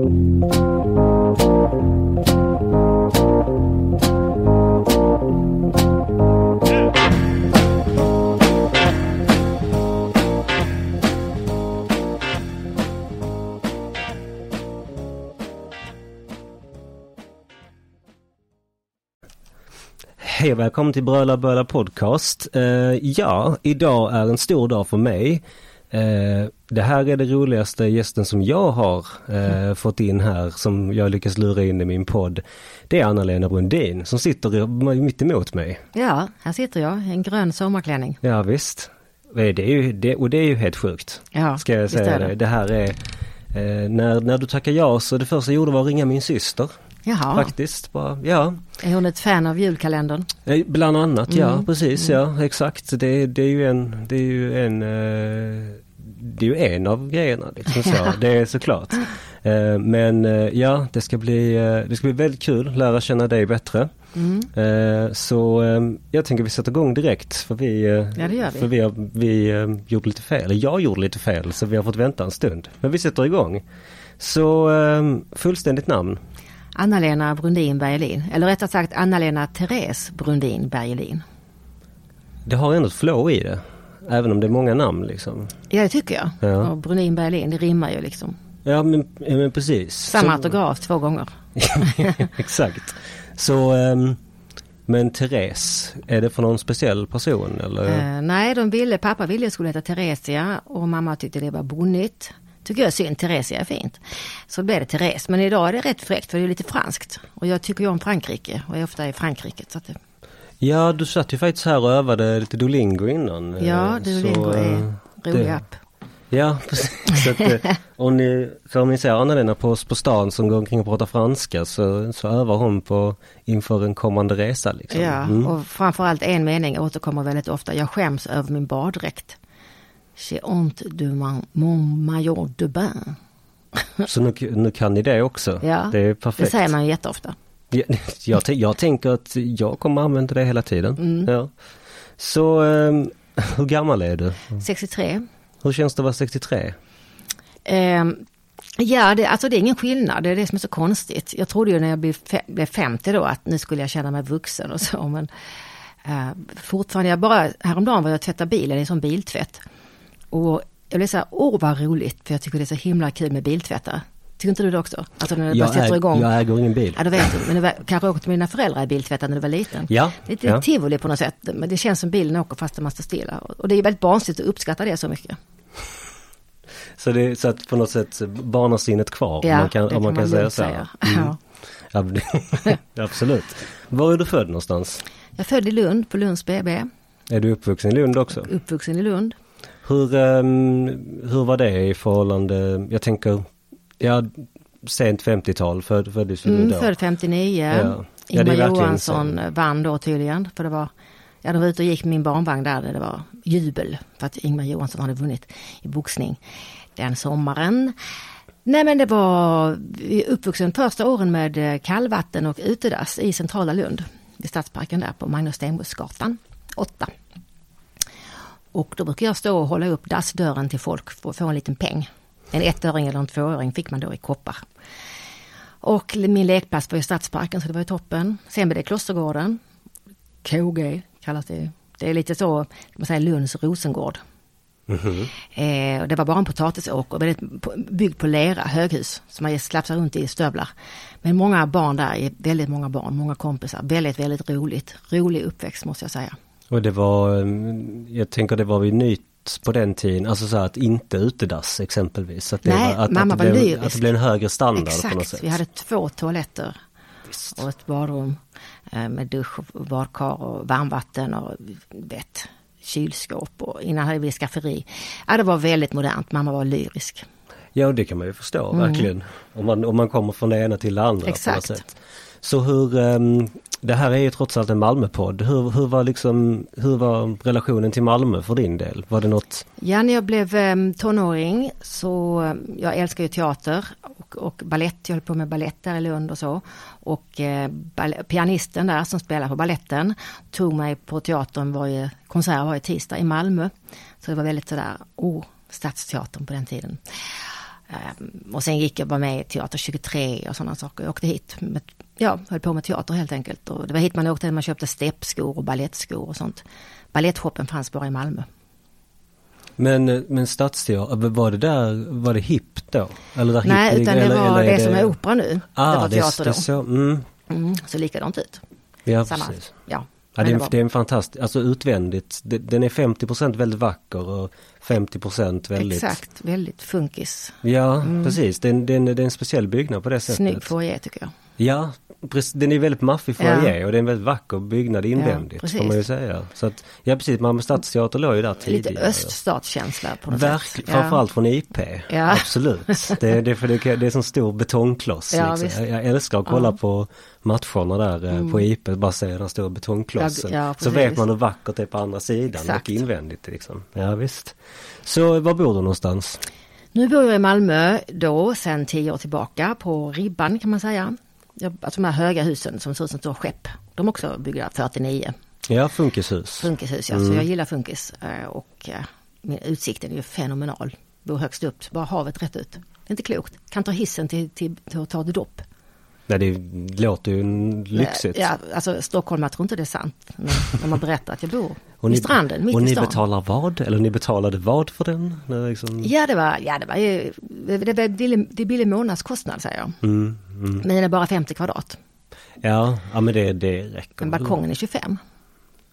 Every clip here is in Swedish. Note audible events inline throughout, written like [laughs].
Hej och välkommen till Bröla Böla Podcast. Uh, ja, idag är en stor dag för mig. Eh, det här är det roligaste gästen som jag har eh, fått in här som jag lyckas lura in i min podd. Det är Anna-Lena Brundin som sitter mitt emot mig. Ja, här sitter jag i en grön sommarklänning. Ja visst. Det är ju, det, och det är ju helt sjukt. Ja, ska jag säga det. det. här är eh, när, när du tackar ja så det första jag gjorde var att ringa min syster. Jaha. Faktiskt, bara, ja. Är hon ett fan av julkalendern? Eh, Bland annat, ja mm. precis, mm. ja exakt. Det, det, är ju en, det är ju en, eh, det är ju en av grejerna liksom så. [laughs] det är såklart. Eh, men ja, det ska bli, det ska bli väldigt kul, lära känna dig bättre. Mm. Så jag tänker vi sätter igång direkt för vi, ja, vi. För vi, har, vi gjorde lite fel, eller jag gjorde lite fel så vi har fått vänta en stund. Men vi sätter igång. Så fullständigt namn? Anna-Lena Brundin Bergelin, eller rättare sagt Anna-Lena Therese Brundin Bergelin. Det har ändå ett flow i det, även om det är många namn liksom. Ja det tycker jag. Ja. Och Brundin Bergelin, det rimmar ju liksom. Ja men, men precis. Samma autograf två gånger. [laughs] Exakt. Så um, men Therese, är det för någon speciell person eller? Uh, nej, de ville, pappa ville att jag skulle heta Theresia och mamma tyckte det var bonnigt tycker jag är synd. Theresia är fint. Så blev det Therese. Men idag är det rätt fräckt för det är lite franskt. Och jag tycker ju om Frankrike och är ofta i Frankrike. Så det... Ja, du satt ju faktiskt här och övade lite Duolingo innan. Ja, eh, Duolingo så, är eh, rolig det... app. Ja, [laughs] precis. Så att, eh, [laughs] om ni, för om ni ser Anna-Lena på, på stan som går omkring och pratar franska så, så övar hon på inför en kommande resa. Liksom. Ja, mm. och framförallt en mening återkommer väldigt ofta. Jag skäms över min baddräkt. J'ai honte de mon maillot de bain. Så nu, nu kan ni det också? Ja, det är perfekt. Det säger man jätteofta. [laughs] Jag, jag, jag tänker att jag kommer använda det hela tiden. Mm. Ja. Så um, [laughs] hur gammal är du? 63. Hur känns det att vara 63? Um, ehm, ja, det, alltså det är ingen skillnad. Det är det som är så konstigt. Jag trodde ju när jag blev, blev 50 då att nu skulle jag känna mig vuxen och så. Men uh, fortfarande, jag bara, häromdagen var jag och tvättade bilen i en sån biltvätt. Och jag blev så här, åh vad roligt, för jag tycker det är så himla kul med biltvättar. Tycker inte du det också? Alltså när det jag, sätter igång. jag äger ingen bil. Ja, då vet du. Men du var, kanske åkte med dina föräldrar i biltvättar när du var liten. Ja. Det är lite ja. tivoli på något sätt. Men det känns som bilen åker fast man står stilla. Och det är väldigt barnsligt att uppskatta det så mycket. Så det så att på något sätt barnasinnet kvar? Ja, man kan, det kan man, kan säga så. Säga. Mm. [laughs] Ja. Absolut. Var är du född någonstans? Jag är född i Lund, på Lunds BB. Är du uppvuxen i Lund också? Uppvuxen i Lund. Hur, um, hur var det i förhållande, jag tänker, ja, sent 50-tal född, föddes du mm, då? Född 59. Ja. Ingmar ja, Johansson så. vann då tydligen. För det var, ja de var ute och gick med min barnvagn där det var jubel för att Ingmar Johansson hade vunnit i boxning den sommaren. Nej men det var uppvuxen första åren med eh, kallvatten och utedass i centrala Lund. Vid Stadsparken där på Magnus Stenbocksgatan 8. Och då brukar jag stå och hålla upp dassdörren till folk för att få en liten peng. En ettöring eller en tvåöring fick man då i koppar. Och min lekplats var i Stadsparken så det var ju toppen. Sen blev det Klostergården. KG kallas det. Det är lite så, man säger Lunds Rosengård. Mm -hmm. eh, det var bara en potatisåker, väldigt byggd på lera, höghus, som man slapsar runt i stövlar. Men många barn där, väldigt många barn, många kompisar. Väldigt, väldigt roligt. Rolig uppväxt måste jag säga. Och det var, mm, jag tänker det var vid nytt på den tiden, alltså så att inte utedass exempelvis. Att det Nej, var, att, mamma att var blev, lyrisk. Att det blev en högre standard Exakt, på något sätt. vi hade två toaletter. Visst. Och ett badrum eh, med dusch och badkar och varmvatten och vet, kylskåp och innan hade vi skafferi. Ja, det var väldigt modernt, mamma var lyrisk. Ja, det kan man ju förstå mm. verkligen. Om man, om man kommer från det ena till det andra Exakt. på något sätt. Så hur, ehm, det här är ju trots allt en Malmöpodd. Hur, hur, var liksom, hur var relationen till Malmö för din del? Var det något? Ja, när jag blev ehm, tonåring så, ehm, jag älskar ju teater och, och ballett. Jag höll på med ballett där i Lund och så. Och eh, pianisten där som spelar på balletten tog mig på teatern varje konsert varje tisdag i Malmö. Så det var väldigt sådär, oh, Stadsteatern på den tiden. Um, och sen gick jag bara med i Teater 23 och sådana saker. Jag åkte hit, med, ja, höll på med teater helt enkelt. Och det var hit man åkte när man köpte steppskor och ballettskor och sånt. Balettshoppen fanns bara i Malmö. Men, men Stadsteater, var det där, var det hippt då? Eller där Nej, hip, utan det var eller det, det, som är opera nu. Ah, det var teater det, då. Så, mm. Mm, så likadant ut. Ja, Samma, precis. Ja, ja det, är, det är en fantastisk, alltså utvändigt, den är 50% väldigt vacker och 50% väldigt... Exakt, väldigt funkis. Ja, mm. precis. Det är, det, är en, det är en speciell byggnad på det sättet. Snygg foyer tycker jag. Ja, den är väldigt maffig foyer ja. och det är en väldigt vacker byggnad invändigt ja, får man ju säga. Så att, ja precis, Malmö Stadsteater låg ju där tidigare. Lite öststatskänsla på något Verk, sätt. Framförallt från IP. Ja. Absolut. Det, det, för det, det är en sån stor betongkloss. [laughs] Ja, liksom. jag, älskar att kolla på matcherna där eh, mm. på IP, bara se den stora betongklossen. Ja, så vet man hur vackert det är på andra sidan Exakt. och invändigt liksom. Ja visst. Så var bor du någonstans? Nu bor jag i Malmö då sedan tio år tillbaka på Ribban kan man säga alltså de här höga husen som ser ut som stora skepp. De är också byggda 49. Ja, funkishus. Funkishus ja, mm. så jag gillar funkis. Eh, och eh, utsikten är ju fenomenal. Bor högst upp, bara havet rätt ut. Det är inte klokt. Kan ta hissen till, till, till att ta ett dopp. Nej, det låter ju lyxigt. Ja, alltså Stockholm, jag tror inte det är sant. När man berättar att jag bor och vid stranden, mitt Och ni betalar vad? Eller ni betalade vad för den? Liksom... Ja, det var, ja, det var ju, det, är billig månadskostnad säger jag. Mm, mm. Men den är bara 50 kvadrat. Ja, ja men det, det räcker. Men balkongen är 25.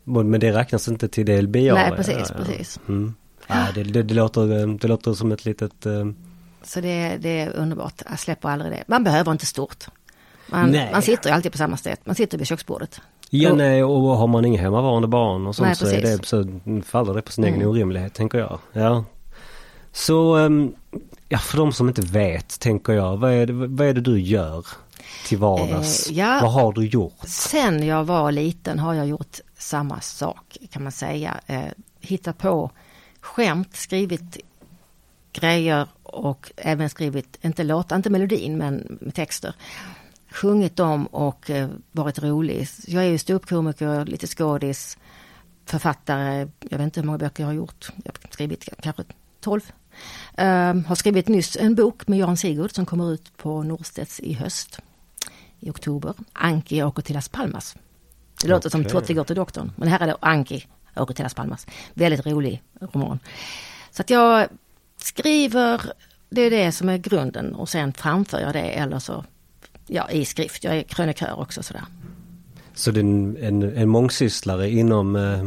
Men det räknas inte till del BA? Nej, precis, ja, precis. Mm. Ja, det, det, det, låter, det låter som ett litet... Uh... Så det, det är underbart, jag släpper aldrig det. Man behöver inte stort. Man, man sitter ju alltid på samma sätt, man sitter vid köksbordet. Ja, nej, och har man inga hemmavarande barn och sånt nej, så, är det, så faller det på sin mm. egen orimlighet, tänker jag. Ja. Så, um, ja, för de som inte vet, tänker jag, vad är det, vad är det du gör till vardags? Eh, ja, vad har du gjort? Sen jag var liten har jag gjort samma sak, kan man säga. Eh, hittat på skämt, skrivit grejer och även skrivit, inte låtar, inte melodin men texter sjungit dem och eh, varit rolig. Jag är ju ståuppkomiker, lite skådis, författare. Jag vet inte hur många böcker jag har gjort. Jag har skrivit kanske 12. Uh, ehm, har skrivit nyss en bok med Jan Sigurd som kommer ut på Norstedts i höst. I oktober. Anki åker till Las Palmas. Det låter okay. som Totti går till doktorn. Men här är det Anki åker till Las Palmas. Väldigt rolig roman. Så att jag skriver, det är det som är grunden och sen framför jag det eller så ja, i skrift. Jag är krönikör också sådär. Så det är en, en, en mångsysslare inom, eh,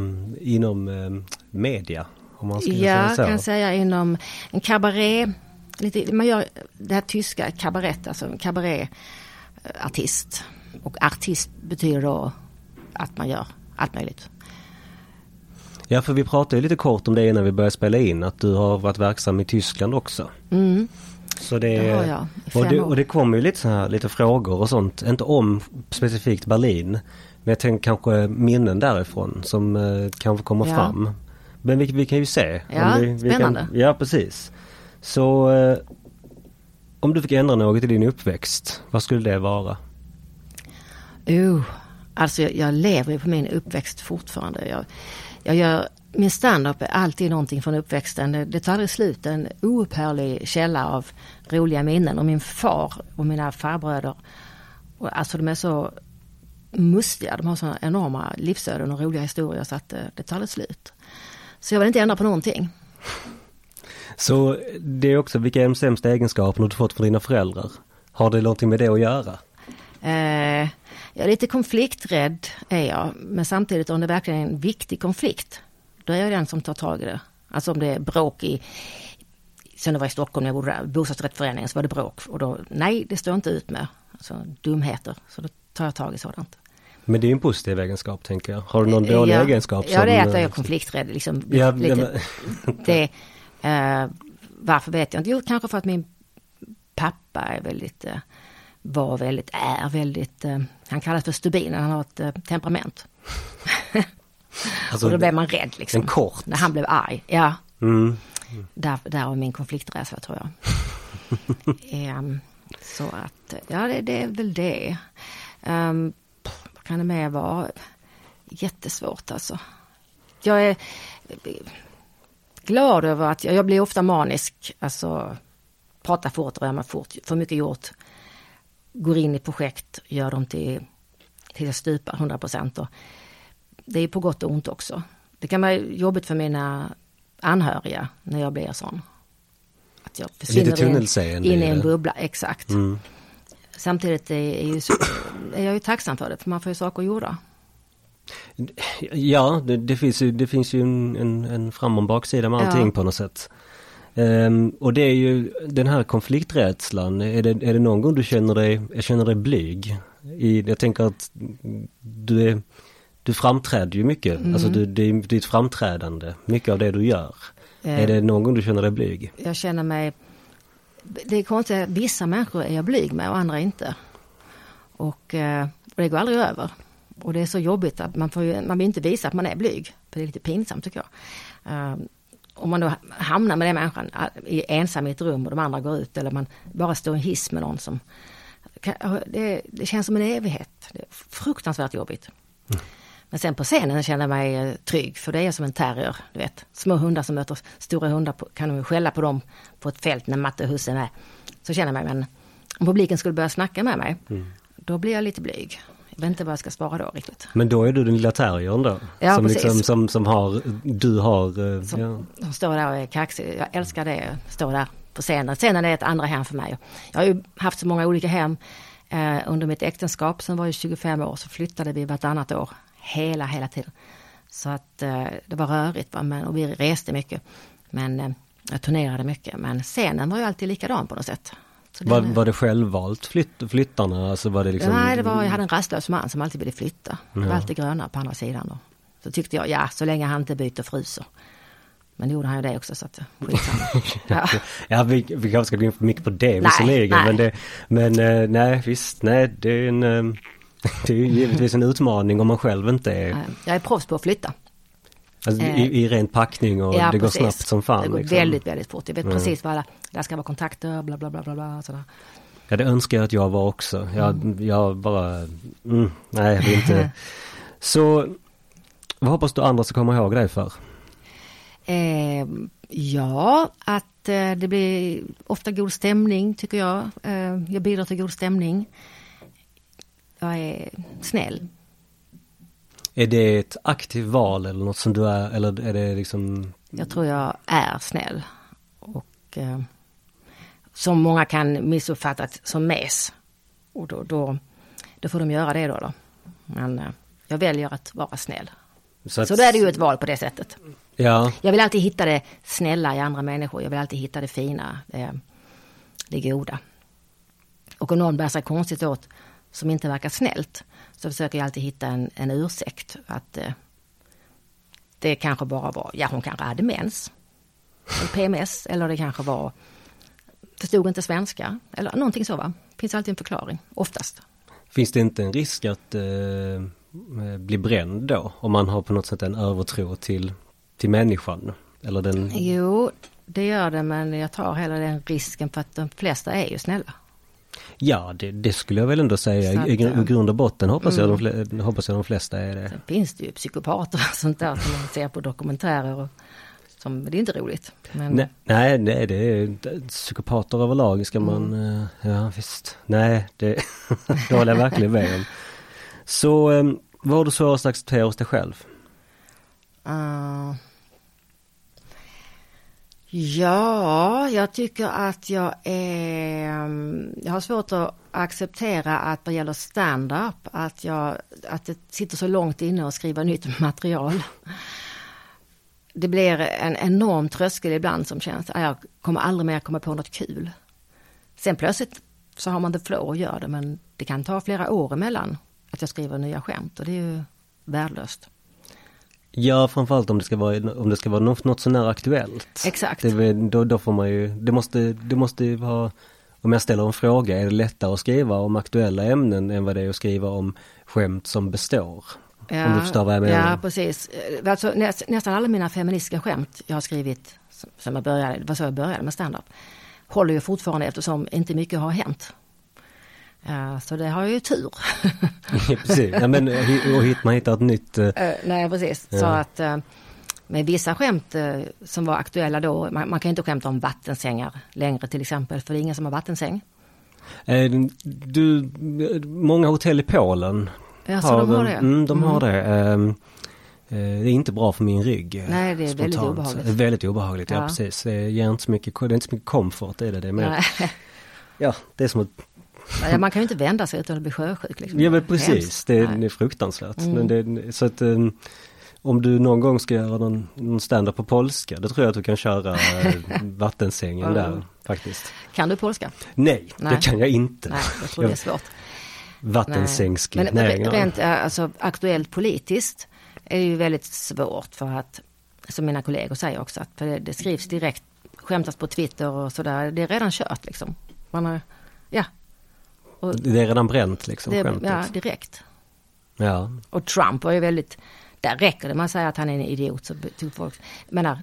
inom eh, media? Om man ja, säga så. kan säga inom en kabaré. Lite, man gör det här tyska kabarett, alltså en kabaréartist. Och artist betyder då att man gör allt möjligt. Ja, för vi pratade lite kort om det innan vi började spela in, att du har varit verksam i Tyskland också. Mm. Så det, det har jag och det, och det kommer ju lite så här, lite frågor och sånt, inte om specifikt Berlin. Men jag tänker kanske minnen därifrån som eh, kanske kommer ja. fram. Men vi, vi, kan ju se. Ja, vi, vi spännande. Kan, ja, precis. Så eh, om du fick ändra något i din uppväxt, vad skulle det vara? Oh, alltså jag, jag lever ju på min uppväxt fortfarande. Jag, jag gör min standup är alltid någonting från uppväxten. Det, det tar aldrig slut. En oupphörlig källa av roliga minnen. Och min far och mina farbröder. Och alltså de är så mustiga. De har så enorma livsöden och roliga historier så att det, eh, det tar aldrig slut. Så jag vill inte ändra på någonting. Så det är också, vilka är de sämsta egenskaperna du fått från dina föräldrar? Har det någonting med det att göra? Eh, jag är lite konflikträdd är jag, men samtidigt om det verkligen är en viktig konflikt då är jag den som tar tag i det. Alltså om det är bråk i, sen det var i Stockholm när jag bodde där, bostadsrättsföreningen så var det bråk och då, nej det står jag inte ut med. Alltså dumheter, så då tar jag tag i sådant. Men det är en positiv egenskap tänker jag. Har du någon dålig ja, egenskap? Ja, det är att jag är konflikträdd. Liksom, ja, lite, [laughs] det, uh, varför vet jag inte. Jo, kanske för att min pappa är väldigt, uh, var väldigt, är väldigt, uh, han kallas för stubin, han har ett temperament. Alltså, och då blev man rädd liksom. En kort? När han blev arg, ja. Mm. Mm. Där, där var min konflikträdsla tror jag. um, [laughs] så att, ja det, det är väl det. Um, vad kan det mer vara? Jättesvårt alltså. Jag är glad över att jag, jag blir ofta manisk, alltså prata fort, röra fort, få mycket gjort. Går in i projekt, gör dem till, till stupar 100 procent. Det är på gott och ont också. Det kan vara jobbigt för mina anhöriga när jag blir sån. Att jag försvinner in, in i en bubbla, exakt. Mm. Samtidigt är, är, är jag ju tacksam för det, för man får ju saker gjorda. Ja, det, det, finns ju, det finns ju en, en, en fram och baksida med allting ja. på något sätt. Um, och det är ju den här konflikträdslan, är det, är det någon gång du känner dig, känner dig blyg? I, jag tänker att du är, du framträder ju mycket, mm. alltså du, det är ditt framträdande, mycket av det du gör. Uh, är det någon gång du känner dig blyg? Jag känner mig, det är konstigt, vissa människor är jag blyg med och andra inte. Och, uh, och det går aldrig över. Och det är så jobbigt att man, får man vill inte visa att man är blyg. För det är lite pinsamt tycker jag. Uh, om man då hamnar med den människan ensam i ett rum och de andra går ut eller man bara står i en hiss med någon som... Det, det känns som en evighet. Det är fruktansvärt jobbigt. Mm. Men sen på scenen känner jag mig eh, trygg för det är som en terrier. Du vet, små hundar som möter stora hundar på, kan de skälla på dem på ett fält när matte och husse är. Så känner jag mig, men om publiken skulle börja snacka med mig, mm. då blir jag lite blyg. Jag vet inte vad jag ska svara då riktigt. Men då är du den lilla terriern då? Ja, som, precis. Liksom, som, som har, du har... Eh, som, ja. som står där och är kaxig. Jag älskar det, stå där på scenen. Scenen är ett andra hem för mig. Jag har ju haft så många olika hem. Eh, under mitt äktenskap som var ju 25 år så flyttade vi vartannat år. Hela, hela tiden. Så att eh, det var rörigt men, och vi reste mycket. Men jag turnerade mycket. Men scenen var ju alltid likadan på något sätt. Var, var det självvalt flytt, flyttarna? Alltså var det liksom... Nej, det var, jag hade en rastlös man som alltid ville flytta. Det var alltid grönare på andra sidan. Då. Så tyckte jag, ja så länge han inte byter fryser. Men det gjorde han ju det också så att [laughs] ja. ja, vi, vi kanske ska gå in för mycket på det visserligen. Men, det, men eh, nej visst, nej det är en eh, [laughs] det är ju givetvis en utmaning om man själv inte är... Jag är proffs på att flytta. Alltså, i, I ren packning och ja, det precis. går snabbt som fan. Det går liksom. väldigt, väldigt fort. Jag vet mm. precis vad alla, där ska vara kontakter, bla bla bla bla, bla sådär. Ja det önskar jag att jag var också. Jag, mm. jag bara, mm, nej jag vill inte. [laughs] Så vad hoppas du andra ska komma ihåg dig för? Eh, ja, att eh, det blir ofta god stämning tycker jag. Eh, jag bidrar till god stämning. Jag är snäll. Är det ett aktivt val eller något som du är, eller är det liksom? Jag tror jag är snäll. Och eh, som många kan missuppfatta som mes. Och då, då, då får de göra det då. då. Men eh, jag väljer att vara snäll. Så, att, så då är det ju ett val på det sättet. Ja. Jag vill alltid hitta det snälla i andra människor. Jag vill alltid hitta det fina, det, det goda. Och om någon bär sig konstigt åt som inte verkar snällt så försöker jag alltid hitta en, en ursäkt. Att eh, det kanske bara var, ja hon kanske hade mens. PMS eller det kanske var, förstod inte svenska eller någonting så va. Finns alltid en förklaring, oftast. Finns det inte en risk att eh, bli bränd då? Om man har på något sätt en övertro till, till människan? Eller den... Jo, det gör det men jag tar hela den risken för att de flesta är ju snälla. Ja, det, det, skulle jag väl ändå säga. I, I grund och botten hoppas, mm. jag de, hoppas jag de flesta är det. Sen finns det ju psykopater och sånt där som man ser på dokumentärer. Och, som, det är inte roligt. Men... Nej, nej, nej, det är psykopater överlag ska mm. man, mm. ja visst. Nej, det, [laughs] det håller jag verkligen med om. Så um, vad har du svårast att acceptera hos dig själv? Uh, Ja, jag tycker att jag är... Mm, jag har svårt att acceptera att vad gäller stand-up att, jag, att det sitter så långt inne att skriva nytt [laughs] material. Det blir en enorm tröskel ibland som känns att jag kommer aldrig mer komma på något kul. Sen plötsligt så har man det flow och gör det men det kan ta flera år emellan att jag skriver nya skämt och det är ju värdelöst. Ja, framförallt om det ska vara, om det ska vara något, något sånär aktuellt. Exakt. Det, då, då får man ju, det måste, det måste vara, om jag ställer en fråga, är det lättare att skriva om aktuella ämnen än vad det är att skriva om skämt som består? Ja, om du förstår vad jag menar? Ja, precis. Alltså, näst, nästan alla mina feministiska skämt jag har skrivit, som jag började, det var så jag började med standup, håller ju fortfarande eftersom inte mycket har hänt. Ja, så det har ju tur. [laughs] precis, ja, men, och hit, man hittar ett nytt... Uh, nej precis, ja. så att uh, med vissa skämt eh, som var aktuella då. Man, man kan inte skämta om vattensängar längre till exempel, för det är ingen som har vattensäng. Eh, du, många hotell i Polen ja, har, de har det? Mm, de har mm. det. Eh, det är inte bra för min rygg. Nej, det är spontant. väldigt obehagligt. Är väldigt obehagligt, ja, ja precis. Det ger inte så mycket, det är inte så mycket komfort i det. Det är mer, ja, det är som att Ja, man kan ju inte vända sig utan att bli sjösjuk. Liksom. Ja men precis, det är, det är fruktansvärt. Mm. Men det, så att um, om du någon gång ska göra någon, någon stand på polska, då tror jag att du kan köra eh, [laughs] vattensängen där faktiskt. Kan du polska? Nej, Nej. det kan jag inte. Nej, jag tror det är svårt. Vattensängsk Men rent alltså, aktuellt politiskt är ju väldigt svårt för att, som mina kollegor säger också, att för det, det skrivs direkt, skämtas på Twitter och sådär, det är redan kört liksom. Man har, ja. Och, det är redan bränt liksom, det, skämtet. Ja, direkt. Ja. Och Trump var ju väldigt där räcker det att säga att han är en idiot. Så tog folk, menar,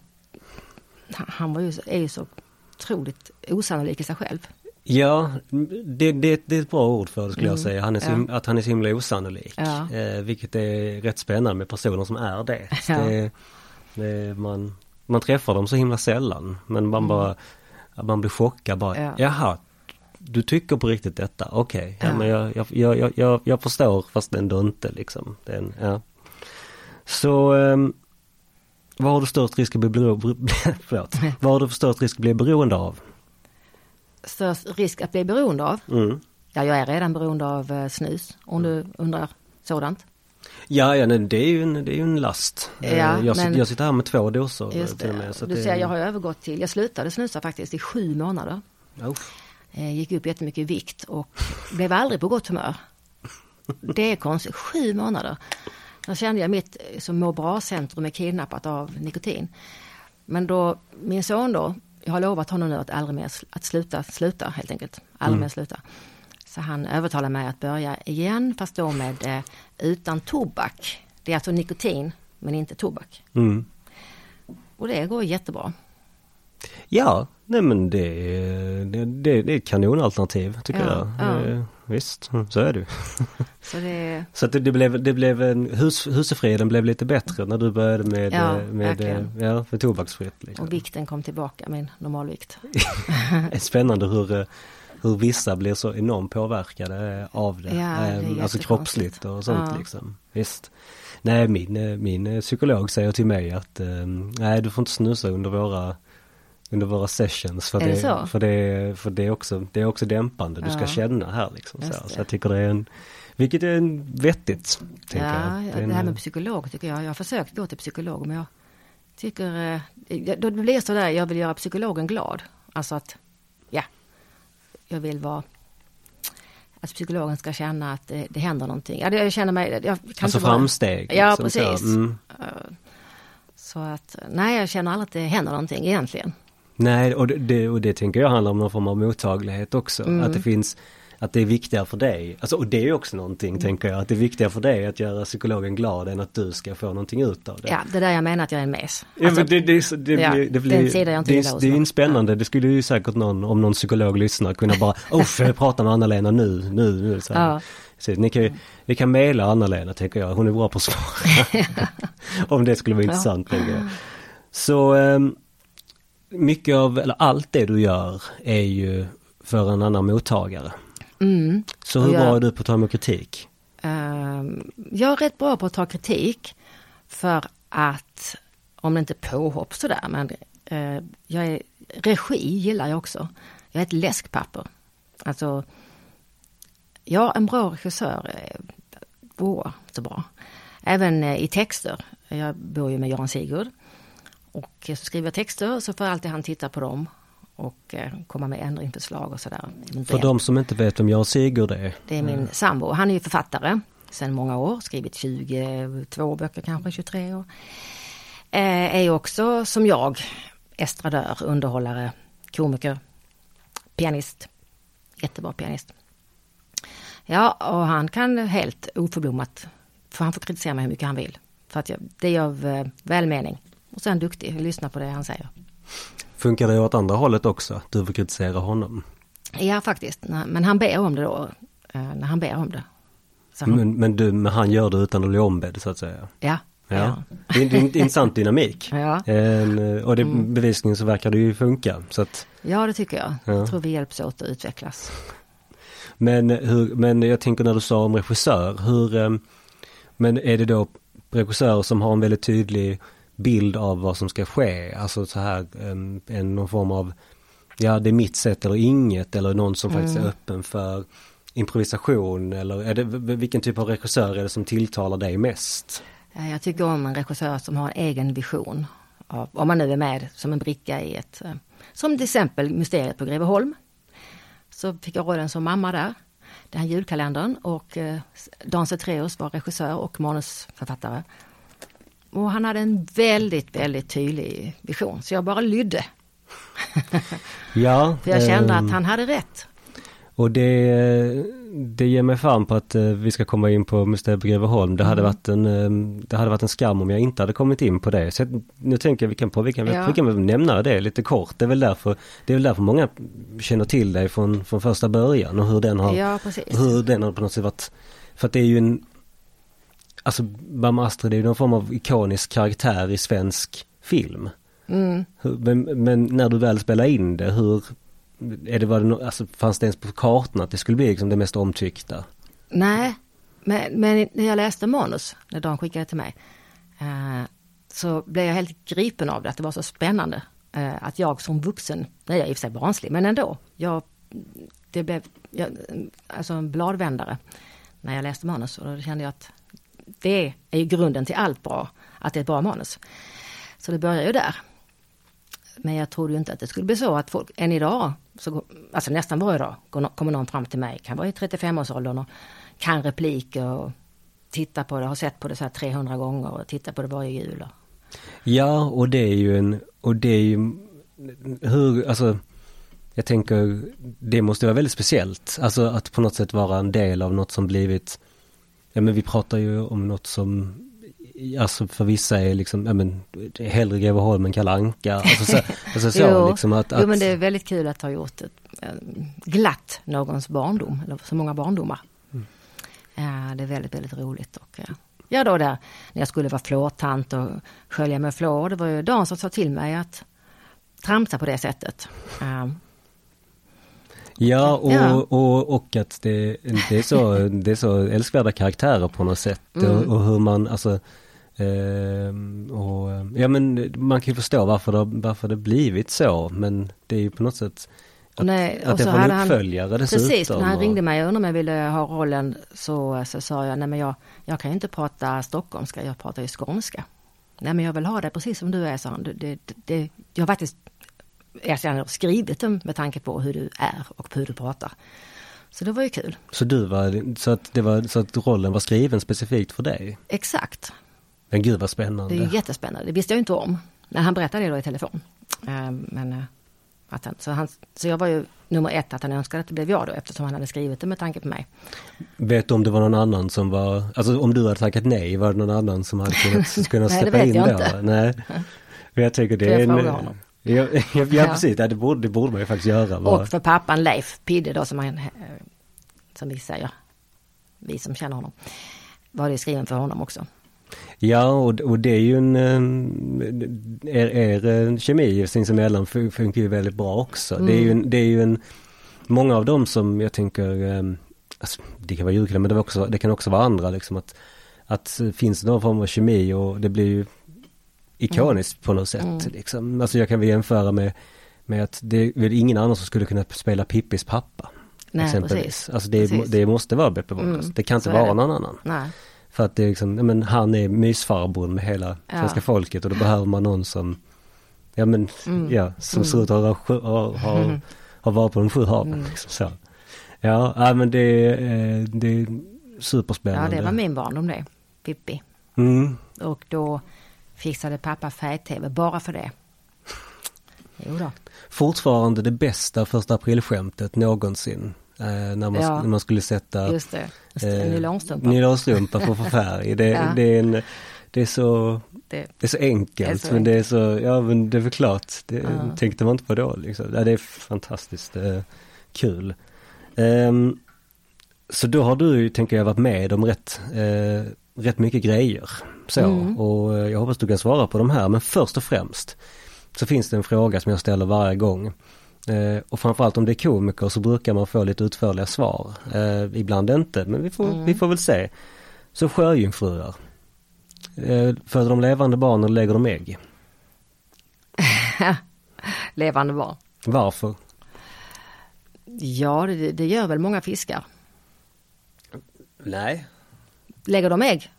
han var ju, är ju så otroligt osannolik i sig själv. Ja, det, det, det är ett bra ord för det skulle mm, jag säga. Han är så, ja. Att han är så himla osannolik. Ja. Eh, vilket är rätt spännande med personer som är det. Ja. det, det man, man träffar dem så himla sällan. Men man mm. bara, man blir chockad bara, ja. jaha, du tycker på riktigt detta, okej. Okay. Ja. men jag, jag, jag, jag, jag förstår fast ändå inte liksom. Den, ja. Så um, vad har du störst risk att bli, bero, [laughs] förlåt, [laughs] vad har du störst risk att bli beroende av? Störst risk att bli beroende av? Mm. Ja, jag är redan beroende av uh, snus, om du undrar sådant. Ja, ja det, är ju en, det är ju en last. Ja, eh, jag, men, jag sitter här med två doser just till och med. Så du ser, jag har övergått till, jag slutade snusa faktiskt i sju månader. Eh, gick upp jättemycket i vikt och blev aldrig på gott humör. Det är konstigt, sju månader. Där kände jag mitt eh, som må bra-centrum är kidnappat av nikotin. Men då, min son då, jag har lovat honom nu att aldrig mer att sluta, sluta helt enkelt. Aldrig mm. mer sluta. Så han övertalade mig att börja igen fast då med eh, utan tobak. Det är alltså nikotin men inte tobak. Mm. Och det går jättebra. Ja, nej men det, det, det, det är ett kanonalternativ tycker ja, jag. Ja. Visst, så är det [laughs] Så, det... så att det, det, blev, det blev en, hus, husefreden blev lite bättre när du började med, ja, med, ja, för tobaksfritt. Liksom. Och vikten kom tillbaka, min normalvikt. [laughs] det är spännande hur, hur vissa blir så enormt påverkade av det. Ja, det alltså kroppsligt och sånt ja. liksom. Visst. Nej, min, min psykolog säger till mig att nej, du får inte snusa under våra under våra sessions. För, är det, det så? för, det, för det, är också, det är också dämpande, du ska känna här liksom. Så, så, jag tycker det är en, vilket är en vettigt. Ja, jag. Det, det här med psykolog tycker jag, jag har försökt gå till psykolog men jag tycker, eh, då blir det sådär, jag vill göra psykologen glad. Alltså att, ja, jag vill vara att psykologen ska känna att det, det händer någonting. Ja, jag känner mig... Jag kan alltså framsteg? Ja, liksom, precis. Så, mm. så att, nej, jag känner aldrig att det händer någonting egentligen. Nej, och det, och det tänker jag handlar om någon form av mottaglighet också. Mm. Att det finns att det är viktigare för dig, alltså, och det är också någonting mm. tänker jag, att det är viktigare för dig att göra psykologen glad än att du ska få någonting ut av det. Ja, det är där jag menar att jag är en mes. Alltså, ja, det, det, det, ja, blir, det blir, sida jag inte det, det är spännande, ja. det skulle ju säkert någon, om någon psykolog lyssnar, kunna bara, usch, jag pratar med Anna-Lena nu, nu, nu. Så, ja. så ni kan, ni kan mejla Anna-Lena tänker jag, hon är bra på att svara. [laughs] om det skulle vara intressant. Jag. Så um, mycket av, eller allt det du gör är ju för en annan mottagare. Mm. Så hur jag, bra är du på att ta emot kritik? Uh, jag är rätt bra på att ta kritik för att, om det inte är påhopp sådär, men uh, jag är, regi gillar jag också. Jag är ett läskpapper. Alltså, ja, en bra regissör vore så bra. Även uh, i texter. Jag bor ju med Göran Sigurd. Och så skriver jag texter så får alltid han titta på dem och eh, komma med ändringsförslag och sådär. För de som inte vet vem Jan Sigurd är? Det är min mm. sambo. Han är ju författare sedan många år, skrivit 22 böcker kanske, 23 år. Eh, är också som jag estradör, underhållare, komiker, pianist. Jättebra pianist. Ja, och han kan helt oförblommat, för han får kritisera mig hur mycket han vill. För att jag, det är av eh, välmening. Och sen duktig, lyssna på det han säger. Funkar det åt andra hållet också? Du får kritisera honom? Ja faktiskt, men han ber om det då. Eh, när han ber om det. Han... Men, men, du, men han gör det utan att bli ombedd så att säga? Ja. Ja. Det, är, en intressant dynamik. [laughs] Ja. En, och det, mm. bevisligen så verkar det ju funka. Så att, ja det tycker jag. Ja. Jag tror vi hjälps åt att utvecklas. Men, hur, men jag tänker när du sa om regissör, hur, ehm, men är det då regissörer som har en väldigt tydlig bild av vad som ska ske? Alltså så här en, en någon form av, ja det är mitt sätt eller inget eller någon som mm. faktiskt är öppen för improvisation eller är det, vilken typ av regissör är det som tilltalar dig mest? Jag tycker om en regissör som har en egen vision. Av, om man nu är med som en bricka i ett, eh, som till exempel Mysteriet på Greveholm. Så fick jag rollen som mamma där. Den här julkalendern och eh, Dan Cetreus var regissör och manusförfattare. Och han hade en väldigt, väldigt tydlig vision så jag bara lydde. [laughs] ja. För jag kände att han hade rätt. Och det, det ger mig fan på att uh, vi ska komma in på Museet Greveholm. Det, mm. hade varit en, uh, det hade varit en skam om jag inte hade kommit in på det. Så nu tänker jag vi kan, på, vi kan, ja. vi kan väl nämna det lite kort. Det är väl därför, det är väl därför många känner till dig från, från första början och hur den har, ja, hur den har på något sätt varit, för att det är ju en, alltså Mamma Astrid är ju någon form av ikonisk karaktär i svensk film. Mm. Men, men, när du väl spelar in det, hur är det, var det, alltså, fanns det ens på kartan att det skulle bli liksom det mest omtyckta? Nej, men, men när jag läste manus, när Dan skickade till mig, eh, så blev jag helt gripen av det, att det var så spännande. Eh, att jag som vuxen, nej jag är i och för sig barnslig, men ändå, jag, det blev jag, alltså en bladvändare när jag läste manus och då kände jag att det är ju grunden till allt bra, att det är ett bra manus. Så det börjar ju där. Men jag trodde ju inte att det skulle bli så att folk, än idag, så, alltså nästan varje dag kommer någon fram till mig, kan vara i 35-årsåldern och kan repliker och titta på det, har sett på det så här 300 gånger och tittar på det varje jul. Ja, och det är ju en, och det är ju, hur, alltså jag tänker, det måste vara väldigt speciellt. Alltså att på något sätt vara en del av något som blivit, ja men vi pratar ju om något som alltså för vissa är liksom, ja men hellre Greveholm än Kalle Anka. Alltså så, alltså så [laughs] jo, liksom att, att... Jo men det är väldigt kul att ha gjort ett, eh, glatt någons barndom, eller så många barndomar. Mm. Ja, det är väldigt, väldigt roligt och ja. ja då där när jag skulle vara flårtant och skölja med flår, det var ju Dan som sa till mig att tramsa på det sättet. Um, Ja och, ja. och, och att det, det, är så, det är så älskvärda karaktärer på något sätt mm. och, och, hur man alltså eh, och, Ja men man kan ju förstå varför det, varför det blivit så men det är ju på något sätt att, Nej, att det får en uppföljare han, dessutom. Precis, när han ringde mig och undrade om jag ville ha rollen så, så sa jag, nej men jag, jag kan ju inte prata stockholmska, jag pratar ju skånska. Nej men jag vill ha det precis som du är, sa han. Det, det, det, jag har faktiskt erkännande och skrivit dem med tanke på hur du är och hur du pratar. Så det var ju kul. Så du var, så att det var, så att rollen var skriven specifikt för dig? Exakt. Men gud vad spännande. Det är jättespännande, det visste jag inte om. När han berättade det då i telefon. Ehm, men eh, att han, så, han, så jag var ju nummer ett att han önskade att det blev jag då eftersom han hade skrivit det med tanke på mig. Vet du om det var någon annan som var, alltså om du hade tackat nej, var det någon annan som hade kunnat, [laughs] kunnat släppa in då? Nej, det vet jag inte. Nej. Jag tycker det är Ja, ja, ja, precis, det borde, det borde man ju faktiskt göra. Och för pappan Leif Pidde då som, han, eh, som vi säger, vi som känner honom, var det skriven för honom också. Ja och, och det är ju en, eh, er, er eh, kemi sinsemellan funkar ju väldigt bra också. Mm. Det är ju en, det är ju en, många av dem som jag tänker, alltså, det kan vara julkalender men det, också, det kan också vara andra liksom att, att finns det någon form av kemi och det blir ju ikoniskt mm. på något sätt. Mm. Liksom. Alltså jag kan väl jämföra med, med att det är väl ingen annan som skulle kunna spela Pippis pappa. Nej, exempelvis. Precis. Alltså det, precis. det måste vara Beppe Wolfers. Mm, det kan inte vara någon annan. Nej. För att det är liksom, men han är mysfarbrorn med hela ja. svenska folket och då behöver man någon som, ja men, mm. ja, som ser ut att ha, ha, ha, mm. ha varit på de sju haven. Mm. Liksom, så. Ja, ja men det, eh, det är superspännande. Ja det var min barndom det, Pippi. Mm. Och då fixade pappa färg-tv bara för det. Jo då. Fortfarande det bästa första aprilskämtet någonsin. Eh, när, man, ja, när man skulle sätta just det. Eh, nylonstrumpa. nylonstrumpa för färg. Det, ja. det, är en, det är så det, det, är så enkelt det är så men det är så, ja men det är väl klart, det ja. tänkte man inte på då liksom. Ja, det är fantastiskt eh, kul. Um, så då har du, tänker jag, varit med om rätt eh, rätt mycket grejer. Så, mm. och jag hoppas du kan svara på de här men först och främst så finns det en fråga som jag ställer varje gång. Eh, och framförallt om det är komiker så brukar man få lite utförliga svar. Eh, ibland inte men vi får, mm. vi får väl se. Så sjöjungfrur. Eh, föder de levande barn eller lägger de ägg? [laughs] levande barn. Varför? Ja, det, det gör väl många fiskar. Nej. Lägger de ägg?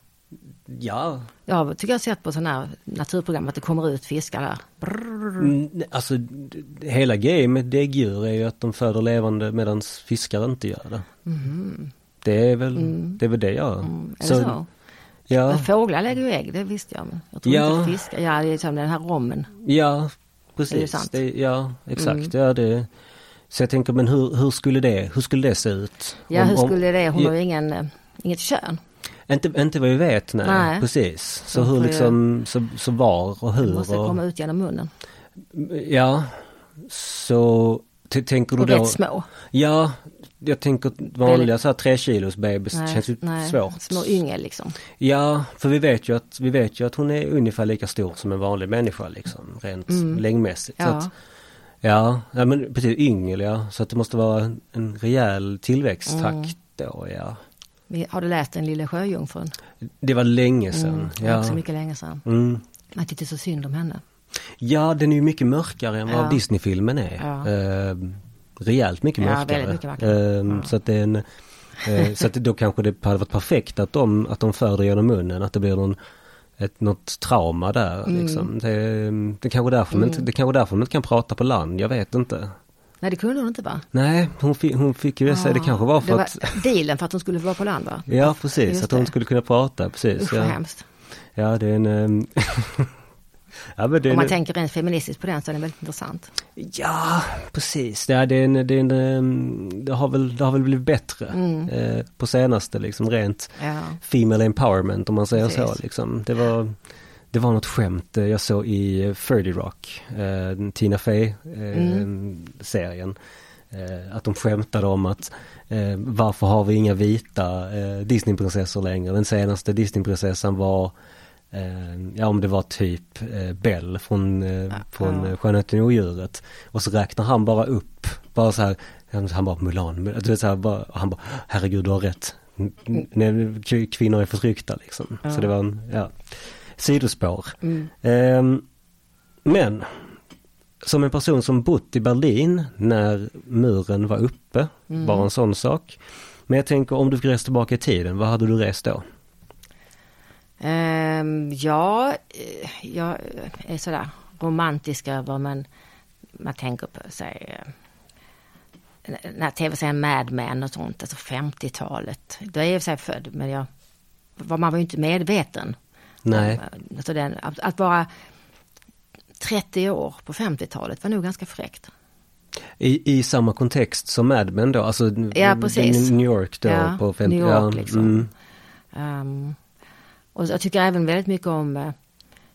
Ja. Jag tycker jag har sett på sådana här naturprogram att det kommer ut fiskar där. Mm, alltså hela grejen med däggdjur är ju att de föder levande medan fiskar inte gör det. Mm. Det är väl mm. det, är väl det jag mm. Är så, det så? Ja. Fåglar lägger ju ägg, det visste jag. Men jag tror ja. inte fiskar, ja det är som den här rommen. Ja, precis. Det, ja, exakt. Mm. Ja, det, så jag tänker, men hur, hur, skulle det, hur skulle det se ut? Ja, om, hur skulle det, hon har ju ingen, eh, inget kön. Inte, inte vad vi vet, nej, nej. precis. Så hur liksom, så, så var och hur. Det måste och, komma ut genom munnen. Ja, så tänker du och då? rätt små. Ja, jag tänker vanliga så här tre kilos bebis nej, känns ju nej, svårt. Små yngel liksom. Ja, för vi vet ju att, vi vet ju att hon är ungefär lika stor som en vanlig människa liksom, rent mm. längdmässigt. Ja. Så att, ja, ja, men precis yngel ja, så att det måste vara en rejäl tillväxttakt mm. då ja. Har du läst Den lilla sjöjungfrun? Det var länge sedan. Mm, det var ja. också mycket länge sedan. Mm. Man tyckte så synd om henne. Ja, den är ju mycket mörkare än vad ja. Disney-filmen är. Ja. Eh, rejält mycket ja, mörkare. Mycket eh, så att det är en, eh, så att då kanske det hade varit perfekt att de, att de för det genom munnen, att det blir någon ett, något trauma där mm. liksom. Det, det kanske därför mm. man inte, det kanske därför man inte kan prata på land, jag vet inte. Nej det kunde hon inte va? Nej, hon fick, hon fick ju säga det kanske var för det var att... Dealen för att hon skulle vara på land va? Ja precis, Just att hon det. skulle kunna prata, precis. Usch ja. hemskt. Ja det är en... Um... [laughs] ja, men det Om man en... tänker rent feministiskt på den så är den väldigt intressant. Ja, precis. Det, är, det, är en, det, är en, ehm, det, har väl, det har väl blivit bättre mm. eh, på senaste liksom rent ja. Female empowerment om man säger precis. så liksom. Det var det var något skämt eh, jag såg i 30 Rock, eh, Tina Fey-serien. Eh, mm. att de skämtade om att varför har vi inga vita Disneyprinsessor längre? Den senaste Disneyprinsessan var ja om det var typ Bell från, ja, från ja. Skönheten och odjuret. Och så räknar han bara upp, bara så här, han bara Mulan, du vet så här, bara, han bara herregud du har rätt. Mm. Kvinnor är förtryckta liksom. Så det var en, ja sidospår. Mm. Eh, men som en person som bott i Berlin när muren var uppe, mm. bara en sån sak. Men jag tänker om du fick resa tillbaka i tiden, vad hade du rest då? Um, ja, eh, jag är sådär romantisk över men man tänker på sig när tv-serien Mad Men och sånt, alltså 50-talet. Då är jag i och för sig född men jag, man var ju inte medveten Nej. Alltså den, att, att vara 30 år på 50-talet var nog ganska fräckt. I, I samma kontext som Mad Men då, alltså ja, precis. New York då ja, på 50 New York liksom. Mm. Um, och jag tycker även väldigt mycket om uh,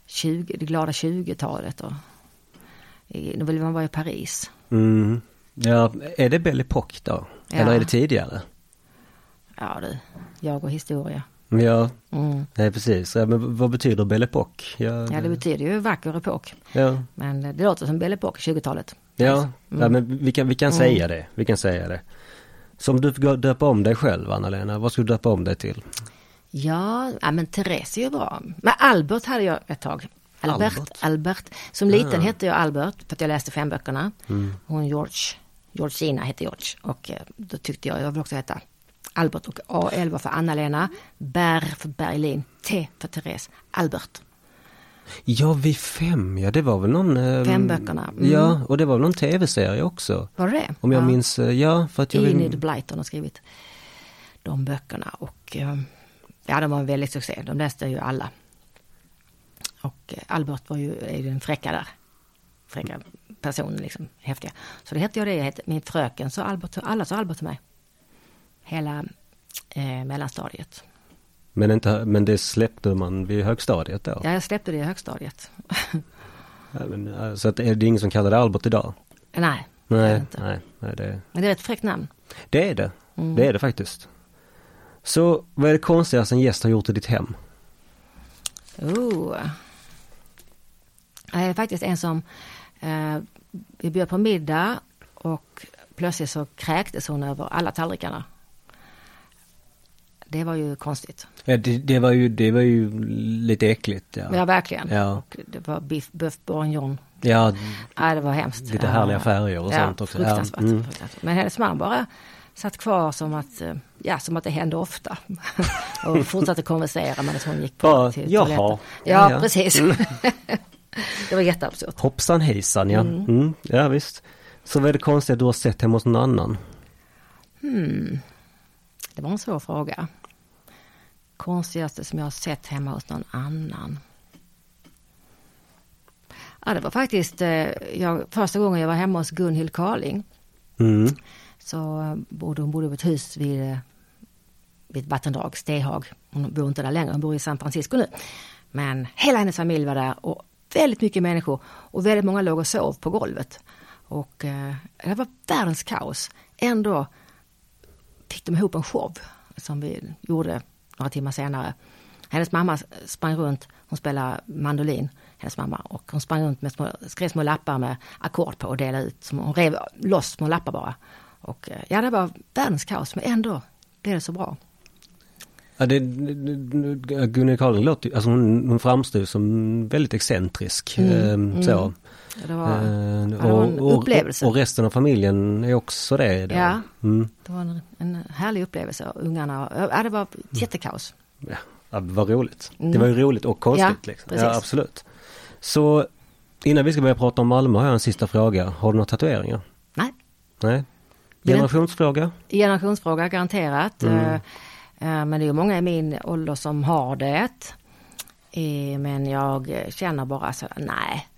20, det glada 20-talet och nu vill man vara i Paris. Mm. Ja, är det Belle Époque då? Ja. Eller är det tidigare? Ja du, jag och historia. Ja, mm. nej precis. Ja, men vad betyder Belle Époque? Ja, ja, det betyder ju vacker epok. Ja. Men det låter som Belle Époque, 20-talet. Ja, mm. ja men vi kan, vi kan mm. säga det. Vi kan säga det. Så om du döpa om dig själv Anna-Lena, vad skulle du döpa om dig till? Ja, ja men Therese är ju bra. Men Albert hade jag ett tag. Albert, Albert. Albert. Som liten hette jag Albert för att jag läste fem böckerna. Mm. Hon George, Georgina hette George och eh, då tyckte jag jag vill också heta Albert och AL var för Anna-Lena, Bär för Berlin, T för Therese, Albert. Ja, vi fem, ja det var väl någon... Eh, fem böckerna. Mm. Ja, och det var väl någon tv-serie också. Var det? Om jag ja. minns, eh, ja för att jag... Enid Blyton har skrivit de böckerna och eh, ja, de var en väldigt succé. De läste ju alla. Och eh, Albert var ju, är ju den fräcka där. Fräcka personen liksom, häftiga. Så det hette jag det, min fröken så Albert, alla sa Albert till mig hela eh, mellanstadiet. Men, inte, men det släppte man vid högstadiet då? Ja, jag släppte det i högstadiet. [laughs] ja, men, eh, så att, är det ingen som kallar det Albert idag? Nej, nej, nej, nej det... Men det är ett fräckt namn. Det är det, mm. det är det faktiskt. Så vad är det konstigaste en gäst har gjort i ditt hem? Oh. Det är faktiskt en som eh, vi bjöd på middag och plötsligt så kräktes hon över alla tallrikarna. Det var ju konstigt. Ja, det, det, var, ju, det var ju lite äckligt. Ja, ja verkligen. Ja. Och det var biff, bœuf bourguignon. Ja, ja, det var hemskt. Lite härliga färger och ja, sånt också. Fruktansvärt, ja, mm. fruktansvärt. Men hennes man bara satt kvar som att, eh, ja, som att det hände ofta. [laughs] och fortsatte konversera medan hon gick på ja, till jaha. toaletten. Ja, ja, precis. Mm. [laughs] det var jätteabsurt. Hoppsan hejsan ja. Mm. Mm. Ja visst. Så vad är det konstiga du har sett hemma hos någon annan? Hmm. Det var en svår fråga. Konstigaste som jag har sett hemma hos någon annan. Ja, det var faktiskt eh, jag, första gången jag var hemma hos Gunhild Carling. Mm. Så bodde hon bodde på ett hus vid, eh, vid ett vattendrag, Stehag. Hon bor inte där längre, hon bor i San Francisco nu. Men hela hennes familj var där och väldigt mycket människor och väldigt många låg och sov på golvet. Och eh, det var världens kaos. Ändå fick de ihop en show som vi gjorde några timmar senare. Hennes mamma sprang runt, hon spelade mandolin, hennes mamma, och hon sprang runt med små, skrev små lappar med ackord på och delade ut. Som hon rev loss små lappar bara. Och eh, ja, det var världens kaos, men ändå blev det så bra. Ja, det, Gunilla Carling låter alltså hon, hon framstår som väldigt excentrisk. Mm, eh, så. Mm. Det var, eh, var en och, upplevelse. Och, och, resten av familjen är också det. Då. Ja, mm. det var en, en härlig upplevelse. Ungarna, ja, det var jättekaos. Ja, det var roligt. Det var ju roligt och konstigt. Ja, liksom. ja, absolut. Så innan vi ska börja prata om Malmö har jag en sista fråga. Har du några tatueringar? Nej. Nej. Generationsfråga? Generationsfråga garanterat. Mm. Men det är många i min ålder som har det. Men jag känner bara så, nej.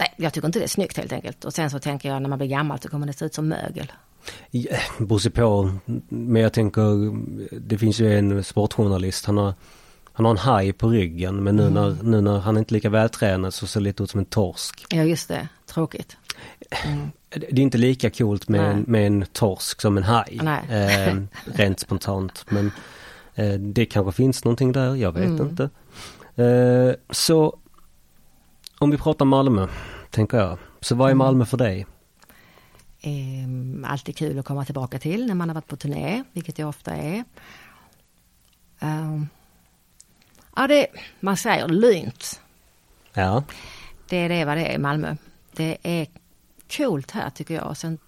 Nej, jag tycker inte det är snyggt helt enkelt. Och sen så tänker jag när man blir gammal så kommer det se ut som mögel. Ja, beror på. Men jag tänker, det finns ju en sportjournalist, han har, han har en haj på ryggen men nu, mm. när, nu när han är inte lika vältränad så ser det lite ut som en torsk. Ja just det, tråkigt. Mm. Det är inte lika coolt med, en, med en torsk som en haj. Eh, [laughs] rent spontant. Men eh, det kanske finns någonting där, jag vet mm. inte. Eh, så om vi pratar Malmö, tänker jag. Så vad är mm. Malmö för dig? Eh, alltid kul att komma tillbaka till när man har varit på turné, vilket jag ofta är. Um, ja, det, man säger lynt. Ja. Det är det vad det är i Malmö. Det är coolt här tycker jag. Sen,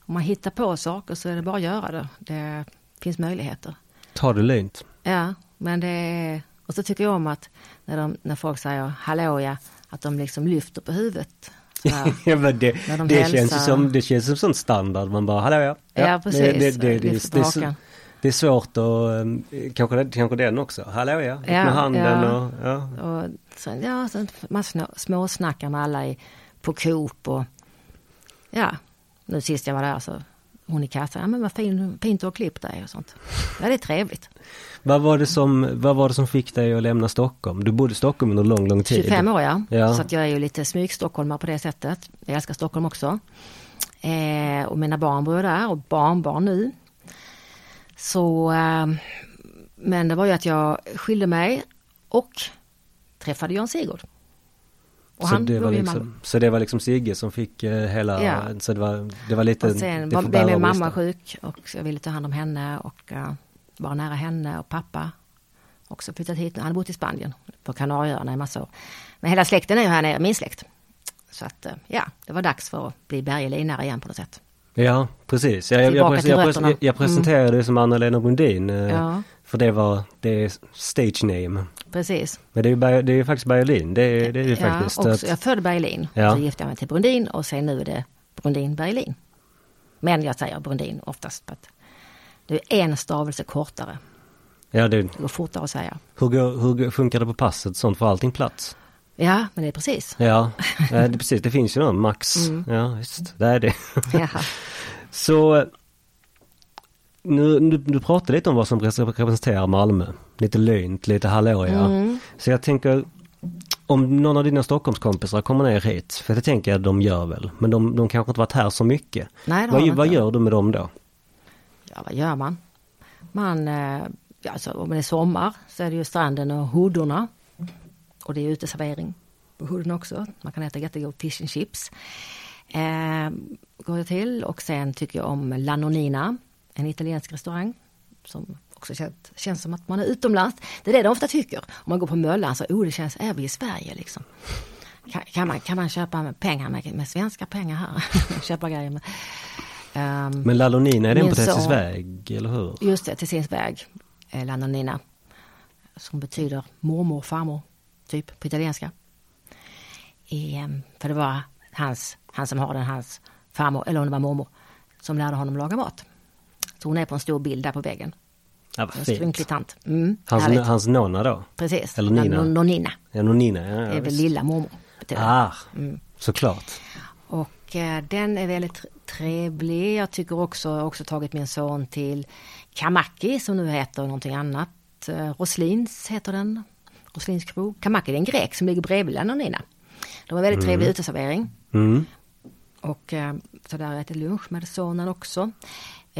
om man hittar på saker så är det bara att göra det. Det finns möjligheter. Ta det lugnt. Ja, men det är... Och så tycker jag om att när, de, när folk säger hallå ja, att de liksom lyfter på huvudet. [laughs] ja, men det, de det känns som, det känns som sån standard, man bara hallå ja. Ja, ja precis, det, det, det, det, det, det är svårt att, kanske, kanske den också, hallå ja, ja med handen ja. och ja. Och sen, ja, sen man småsnackar med alla i, på Coop och ja, nu sist jag var där så hon i kassan, ja men vad fin, fint du har klippt dig och sånt. Ja det är trevligt. vad, var det som, vad var det som fick dig att lämna Stockholm? Du bodde i Stockholm under lång, lång tid. 25 år ja. ja. Så att jag är ju lite smygstockholmare på det sättet. Jag älskar Stockholm också. Eh, och mina barn bor där och barnbarn nu. Så, eh, men det var ju att jag skilde mig och träffade Jan Sigurd. Och så, det var liksom, så det var liksom Sigge som fick eh, hela, ja. så det var, det var lite... Och sen det blev min mamma sjuk och jag ville ta hand om henne och uh, vara nära henne och pappa. Också flyttat hit, han har bott i Spanien, på Kanarieöarna i massa år. Men hela släkten är ju här nere, min släkt. Så att uh, ja, det var dags för att bli bergelinare igen på något sätt. Ja, precis. Jag, jag, jag, jag, jag presenterade mm. det som Anna-Lena Brundin. Uh, ja. För det var, det är stage name. Precis. Men det är ju, det är faktiskt Berlin, det är det, är det ja, faktiskt. Också, att... Jag födde Berlin, ja. så gifte jag mig till Brundin och sen nu är det Brundin Berlin. Men jag säger Brundin oftast för att det är en stavelse kortare. Ja, det, det går fortare att säga. Hur, går, hur funkar det på passet? Sånt får allting plats? Ja, men det är precis. [laughs] Ja, det är precis. Det finns ju någon max. Mm. Ja, visst. Det är det. Ja. [laughs] Så nu, nu, du pratade lite om vad som representerar Malmö. Lite löjnt, lite hallåja. Mm. Så jag tänker, om någon av dina Stockholmskompisar kommer ner hit, för det tänker jag de gör väl, men de, de kanske inte varit här så mycket. Nej, vad, vad gör du med dem då? Ja, vad gör man? man, eh, alltså om det är sommar så är det ju stranden och hoodorna. Och det är uteservering på hooden också. Man kan äta jättegod fish and chips. Eh, går jag till och sen tycker jag om La Nonnina, en italiensk restaurang som också känns, känns som att man är utomlands. Det är det de ofta tycker. Om man går på Möllan så, oh det känns, är vi i Sverige liksom. Kan, kan, man, kan man köpa pengar med, med svenska pengar här? [laughs] köpa grejer med. Um, Men Lalonina, är den på Tessins väg, eller hur? Just det, Tessins väg, eh, Lalonina. Som betyder mormor, farmor, typ på italienska. I, um, för det var hans, han som har den, hans farmor, eller om det var mormor, som lärde honom laga mat. Så hon är på en stor bild där på väggen. Ja, vad fint. tant. Mm, hans, hans nonna då? Precis. Eller Nina? Nonnina. Ja, Nonnina. Ja, det är väl lilla mormor. Ah, mm. såklart. Och eh, den är väldigt trevlig. Jag tycker också, också tagit min son till Kamaki som nu heter någonting annat. Eh, Roslins heter den. Roslins krog. Kamaki är en grek som ligger bredvid Nonnina. De har väldigt mm. trevlig uteservering. Mm. Och eh, så där äter lunch med sonen också.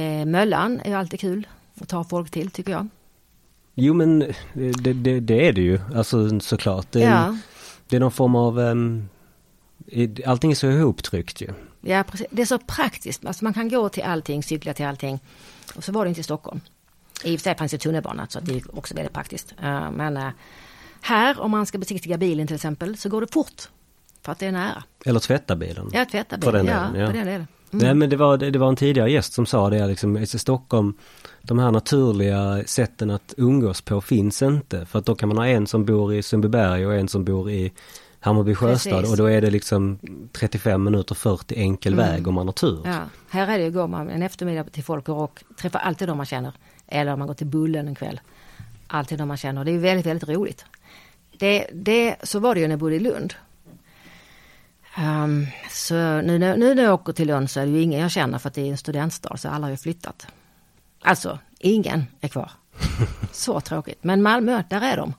Eh, Möllan är ju alltid kul att ta folk till tycker jag. Jo men det, det, det är det ju, alltså såklart. Det, ja. det är någon form av um, Allting är så ihoptryckt ju. Ja precis, det är så praktiskt. Alltså man kan gå till allting, cykla till allting. Och så var det inte i Stockholm. I och för sig fanns det tunnelbana så det är också väldigt praktiskt. Uh, men uh, här om man ska besiktiga bilen till exempel så går det fort. För att det är nära. Eller tvätta bilen. Ja, tvätta bilen. För den ja, delen, ja. För den delen. Mm. Nej men det var, det, var en tidigare gäst som sa det liksom, i Stockholm de här naturliga sätten att umgås på finns inte. För att då kan man ha en som bor i Sundbyberg och en som bor i Hammarby Sjöstad och då är det liksom 35 minuter 40 enkel mm. väg om man har tur. Ja. Här är det, går man en eftermiddag till Folker och träffar alltid de man känner. Eller man går till Bullen en kväll. Alltid de man känner. Det är väldigt, väldigt roligt. Det, det, så var det ju när jag bodde i Lund. Um, så nu, nu, nu när jag åker till Lund så är det ju ingen jag känner för att det är en studentstad så alla har ju flyttat. Alltså, ingen är kvar. [laughs] så tråkigt. Men Malmö, där är de.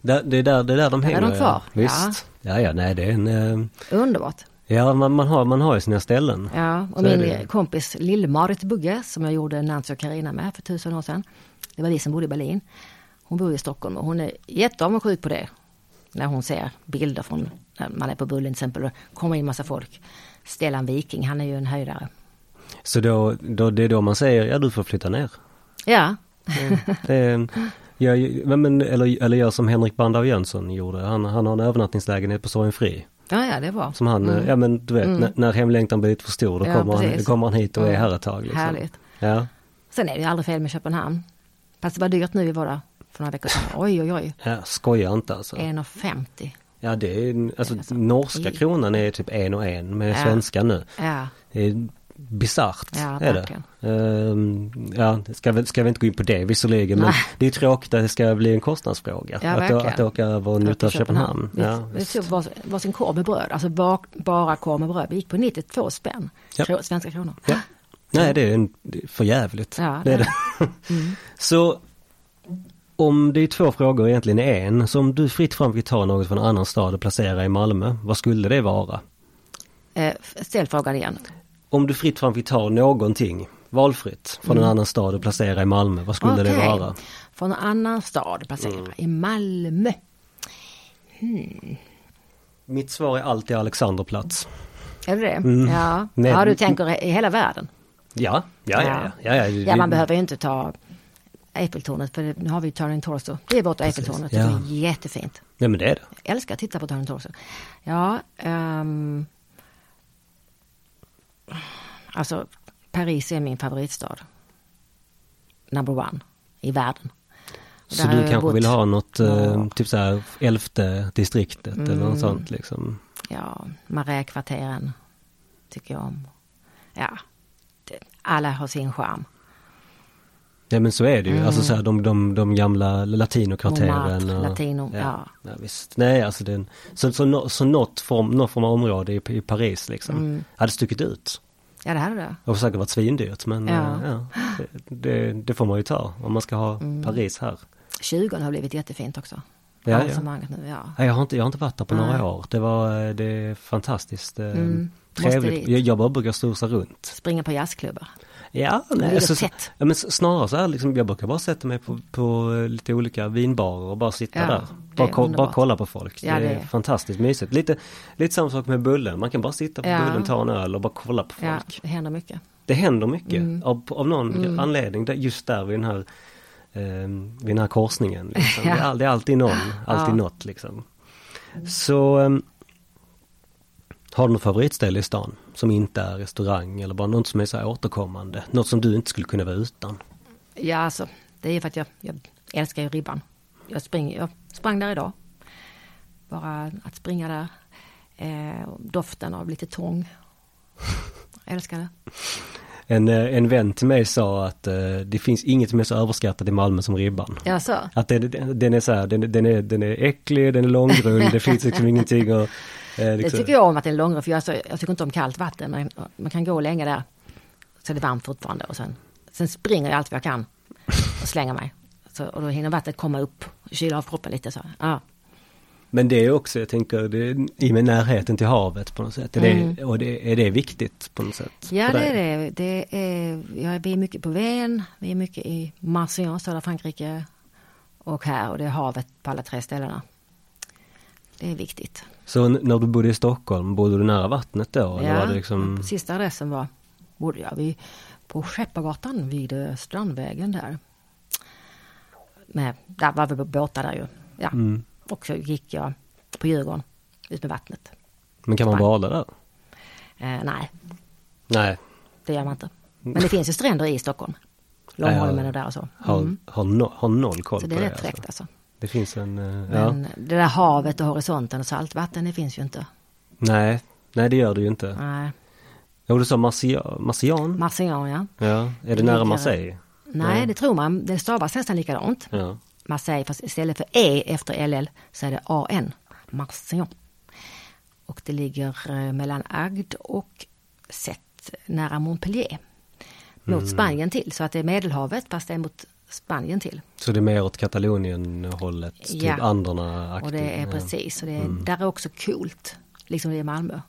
Där, det, är där, det är där de hänger? Där är de kvar. Ja. Visst. Ja. ja, ja, nej det är en... Uh... Underbart. Ja, man, man, har, man har ju sina ställen. Ja, och så min det... kompis Lill-Marit Bugge som jag gjorde Nancy och Karina med för tusen år sedan. Det var vi som bodde i Berlin. Hon bor i Stockholm och hon är jätteavundsjuk på det. När hon ser bilder från man är på Bullen till exempel och kommer in massa folk. Stellan Viking, han är ju en höjdare. Så då, då, det är då man säger, ja du får flytta ner? Ja. det, ja, men, eller, eller gör som Henrik Bandav Jönsson gjorde, han, han har en övernattningslägenhet på Sorgenfri. Ja, ja, det bra. Som han, mm. ja men du vet, mm. när, när hemlängtan blir lite för stor då, ja, kommer, han, då kommer han hit och är här ett tag. Liksom. Härligt. Ja. Sen är det ju aldrig fel med Köpenhamn. Fast det var dyrt nu vi var där för några veckor sedan. Oj, oj, oj. Ja, skoja inte alltså. 1,50. Ja det är, alltså är norska kronan är typ en och en med ja. svenska nu. Ja. Det är bisarrt. Ja, är verkligen. det. Um, ja, ska vi, ska vi inte gå in på det visserligen men det är tråkigt att det ska bli en kostnadsfråga. Ja, att, att åka över och njuta av Köpenhamn. Vi, ja, vi tog var, varsin korv med bröd, alltså bara, bara korv med bröd. Vi gick på 92 spänn, ja. svenska kronor. Ja. Nej det är, en, för jävligt. Ja, det är det. Mm. [laughs] Så om det är två frågor egentligen är en, så om du fritt fram fick ta något från en annan stad och placera i Malmö, vad skulle det vara? Eh, ställ frågan igen. Om du fritt fram fick ta någonting, valfritt, från mm. en annan stad och placera i Malmö, vad skulle okay. det vara? Från en annan stad placera mm. i Malmö. Hmm. Mitt svar är alltid Alexanderplats. Är det det? Mm. Ja. ja, du tänker i hela världen? Ja, ja, ja. Ja, ja, ja, ja man behöver ju inte ta Eiffeltornet, för nu har vi Turning Torso. Det är vårt Eiffeltornet, ja. det är jättefint. Ja men det är det. Jag älskar att titta på Turning Torso. Ja, um, alltså Paris är min favoritstad. Number one i världen. Så du kanske bott, vill ha något, ja. typ så här elfte distriktet mm, eller något mm. sånt liksom? Ja, Marais-kvarteren tycker jag om. Ja, alla har sin charm. Ja men så är det ju, mm. alltså så här, de, de, de gamla latinokvarteren. Latino, ja, ja. ja. visst. Nej alltså den, så, så, så något, form, något form av område i, i Paris liksom, mm. hade stuckit ut. Ja det hade det. Har säkert varit svindyrt men ja. ja det, det, det, får man ju ta om man ska ha mm. Paris här. 20 har blivit jättefint också. Ja, ja. Nu, ja. Jag, har inte, jag har inte varit där på några år. Det var det är fantastiskt eh, mm. trevligt. Jag, jag bara brukar strosa runt. Springa på jazzklubbar. Ja, nej, alltså, ja, men snarare så här liksom, jag brukar bara sätta mig på, på lite olika vinbarer och bara sitta ja, där. Bara, ko bara kolla på folk. Ja, det, är det fantastiskt mysigt. Lite, lite samma sak med Bullen, man kan bara sitta på ja. Bullen, ta en öl och bara kolla på folk. Det händer mycket. Det händer mycket mm. av, av någon mm. anledning, just där vid den här, eh, vid den här korsningen. Liksom. [laughs] det, är, det, är, alltid någon, alltid ja. något liksom. Så um, har du något favoritställe i stan som inte är restaurang eller bara något som är så återkommande? Något som du inte skulle kunna vara utan? Ja alltså, det är för att jag, jag älskar ju ribban. Jag, springer, jag sprang där idag. Bara att springa där. Eh, doften av lite tång. [laughs] Jag älskar det. En, eh, en vän till mig sa att uh, det finns inget som är så överskattat i Malmö som ribban. Jaså? Att det, den är så här, den, den, är, den är äcklig, den är långrund, det finns liksom ingenting och, eh, [laughs] liksom. Det tycker jag om att den är långrund, för jag, alltså, jag tycker inte om kallt vatten, men man kan gå länge där. Så är det varmt fortfarande och sen, sen springer jag allt vad jag kan och slänger mig. Så, och då hinner vattnet komma upp, kyla av kroppen lite så. Ja. Men det är också, jag tänker, det är, i med närheten till havet på något sätt. Är mm. det, och det, är det viktigt på något sätt? Ja det är det. det är, ja, vi är mycket på Ven, vi är mycket i Marseille, södra Frankrike. Och här och det är havet på alla tre ställena. Det är viktigt. Så när du bodde i Stockholm, bodde du nära vattnet då? Ja, var det liksom... sista adressen var, bodde jag vid, på Skeppargatan vid eh, Strandvägen där. Med, där var vi båtar där ju. Ja. Mm. Och så gick jag på Djurgården ut med vattnet. Men kan man bada där? Eh, nej. Nej. Det gör man inte. Men det finns ju stränder i Stockholm. Långholmen och där och så. Mm. Har, har, no, har noll koll så på det. Så det är rätt fräckt alltså. Det finns en, uh, Men ja. det där havet och horisonten och saltvatten, det finns ju inte. Nej, nej det gör det ju inte. Nej. Ja, du sa Marcian? Marcian, ja. Ja, är det nära Marseille? Nej, nej, det tror man. Det stavas nästan likadant. Ja. Marseille, fast istället för E efter LL så är det AN, Marseille. Och det ligger eh, mellan Agde och Sett, nära Montpellier. Mot mm. Spanien till, så att det är Medelhavet fast det är mot Spanien till. Så det är mer åt Katalonien hållet, typ ja. Anderna och det är precis, och det är, mm. där är också coolt, liksom det är Malmö.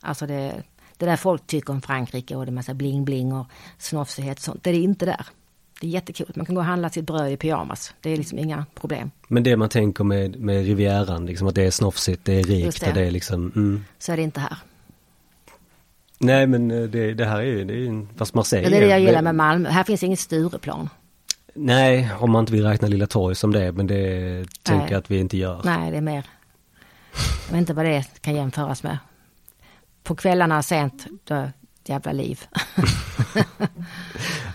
Alltså det, det där folk tycker om Frankrike och det är massa bling-bling och snofsighet och sånt, det är inte där. Det är jättekul. Man kan gå och handla sitt bröd i pyjamas. Det är liksom inga problem. Men det man tänker med, med Rivieran, liksom att det är snofsigt, det är rikt det. och det är liksom... Mm. Så är det inte här. Nej men eh, det, det här är ju, det är, fast Marseille. Det är det jag gillar med Malmö. Här finns inget Stureplan. Nej, om man inte vill räkna Lilla Torg som det, men det tänker jag att vi inte gör. Nej, det är mer. Jag vet inte vad det kan jämföras med. På kvällarna sent, då jävla liv. [laughs]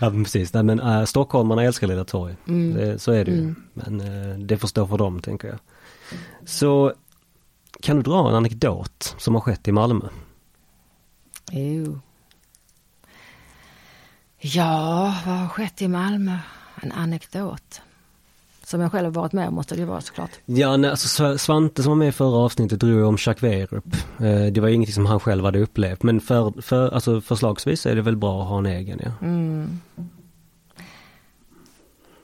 ja precis, Nej, men äh, stockholmarna älskar Lilla Torg. Mm. Det, så är det ju. Mm. Men äh, det får stå för dem tänker jag. Så kan du dra en anekdot som har skett i Malmö? Jo. Ja, vad har skett i Malmö? En anekdot. Som jag själv varit med om måste det ju vara såklart. Ja, nej, alltså Svante som var med i förra avsnittet drog om Jacques Werup. Eh, det var ingenting som han själv hade upplevt men för, för, alltså förslagsvis är det väl bra att ha en egen ja. Mm.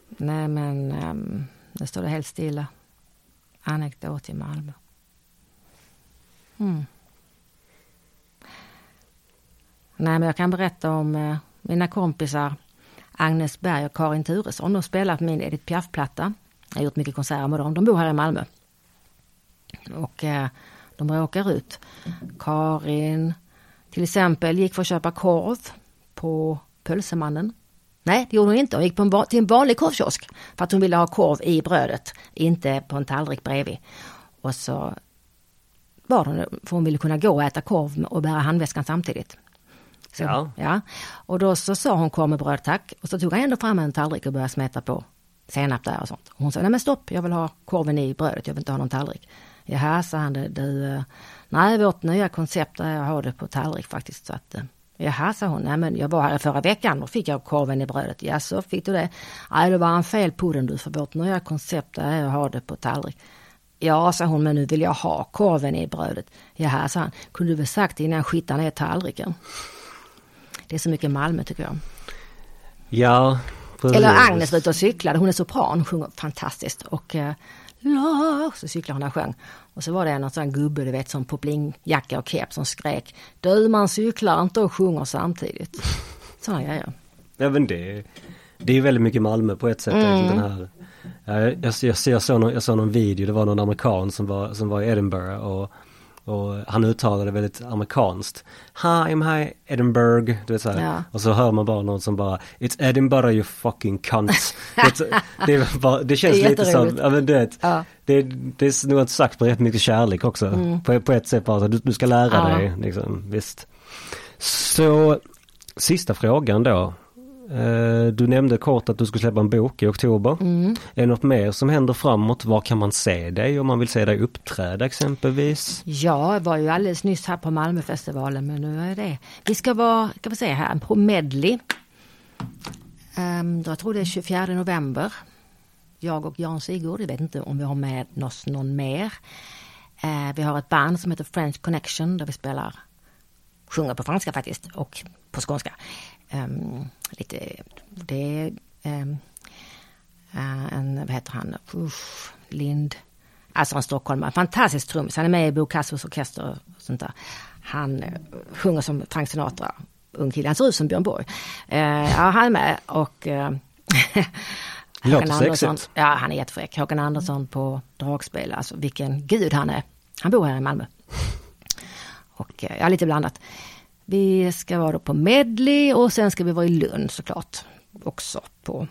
Nej men, um, ehm, nu står det helt stilla. Anekdot i Malmö. Mm. Nej men jag kan berätta om uh, mina kompisar Agnes Berg och Karin Turesson. De spelar på min Edith Piaf-platta. Jag har gjort mycket konserter med dem. De bor här i Malmö. Och eh, de råkar ut. Karin till exempel gick för att köpa korv på Pölsemannen. Nej, det gjorde hon inte. Hon gick på en, till en vanlig korvkiosk för att hon ville ha korv i brödet, inte på en tallrik bredvid. Och så var hon, för hon ville kunna gå och äta korv och bära handväskan samtidigt. Så, ja. ja. Och då så sa hon kom med bröd tack. Och så tog han ändå fram en tallrik och började smeta på senap där och sånt. Och hon sa, nej men stopp, jag vill ha korven i brödet, jag vill inte ha någon tallrik. Jaha, sa han, du, eh, nej vårt nya koncept är att ha det på tallrik faktiskt. Så att, eh, Jaha, sa hon, nej men jag var här förra veckan, då fick jag korven i brödet. Ja, så fick du det? Nej, det var en fel på den du, för vårt nya koncept är att ha det på tallrik. Ja, sa hon, men nu vill jag ha korven i brödet. Jaha, sa han, kunde du väl sagt innan jag skittade ner tallriken? Det är så mycket Malmö tycker jag. Ja, precis. Eller Agnes var ute och cyklade, hon är sopran, sjunger fantastiskt. Och eh, så cyklade hon och sjöng. Och så var det en sån gubbe du vet som poplingjacka och keps som skrek Du man cyklar inte och sjunger samtidigt. [laughs] Sådana grejer. ja men det, det är väldigt mycket Malmö på ett sätt. Mm. Den här, jag, jag, jag, jag, såg någon, jag såg någon video, det var någon amerikan som var, som var i Edinburgh och och han uttalade väldigt amerikanskt. Hi, I'm hi Edinburgh. Du vet så. Ja. Och så hör man bara någon som bara It's Edinburgh you fucking cunt. [laughs] det, bara, det känns det lite som, ja men du vet. Ja. Det, det är nog sagt med rätt mycket kärlek också. Mm. På, på ett sätt bara, du, du ska lära ja. dig liksom, visst. Så sista frågan då. Eh, du nämnde kort att du skulle släppa en bok i oktober. Mm. Är det något mer som händer framåt? Var kan man se dig om man vill se dig uppträda exempelvis? Ja, jag var ju alldeles nyss här på Malmöfestivalen men nu är det. Vi ska vara, kan vi säga här, på medley. Um, jag tror det är 24 november. Jag och Jan Sigurd, jag vet inte om vi har med oss någon mer. Uh, vi har ett band som heter French Connection där vi spelar, sjunger på franska faktiskt och på skånska um, lite, det är um, en, vad heter han, Uff, Lind, alltså en stockholmare, fantastisk trummis, han är med i Bo Kassos orkester och sånt där. Han uh, sjunger som Frank Sinatra, ung kille, han ser ut som Björn Borg. Uh, ja, han är med och uh, [laughs] Håkan Andersson, ja han är jättefräck. Håkan Andersson på dragspel, alltså vilken gud han är. Han bor här i Malmö. Och ja, lite blandat. Vi ska vara på Medley och sen ska vi vara i Lund såklart. Också på,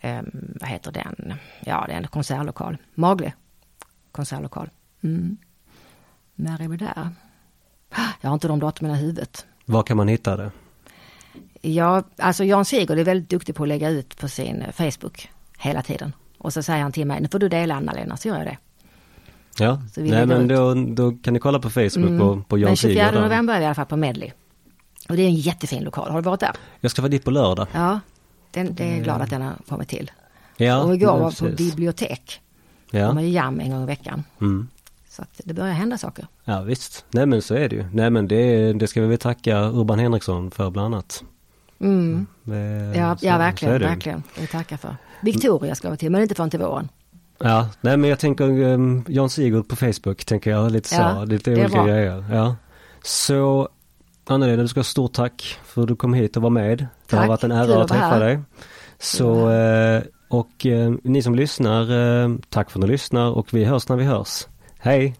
eh, vad heter den, ja det är en konsertlokal, Magle konsertlokal. Mm. När är vi där? Jag har inte de datumen i huvudet. Var kan man hitta det? Ja, alltså Jan Sigurd är väldigt duktig på att lägga ut på sin Facebook hela tiden. Och så säger han till mig, nu får du dela Anna-Lena, så gör jag det. Ja, nej men då, då kan ni kolla på Facebook mm. på, på Jan Sigurd. Den 24 november är vi i alla fall på Medley. Och det är en jättefin lokal, har du varit där? Jag ska vara dit på lördag. Ja, den, det är jag glad att den har kommit till. Ja, och igår var på bibliotek. Ja. De har ju jam en gång i veckan. Mm. Så att det börjar hända saker. Ja visst, nej men så är det ju. Nej men det, det ska vi väl tacka Urban Henriksson för bland annat. Mm. Det, ja, så, ja verkligen, verkligen. Det tackar för. Victoria ska vara till, men inte förrän till våren. Ja, nej men jag tänker um, Jan Sigurd på Facebook tänker jag lite så, ja, lite olika bra. grejer. Ja. Så Anna-Lena, du ska ha stort tack för att du kom hit och var med. Det tack. har varit en ära att träffa dig. Så, eh, och eh, ni som lyssnar, eh, tack för att ni lyssnar och vi hörs när vi hörs. Hej!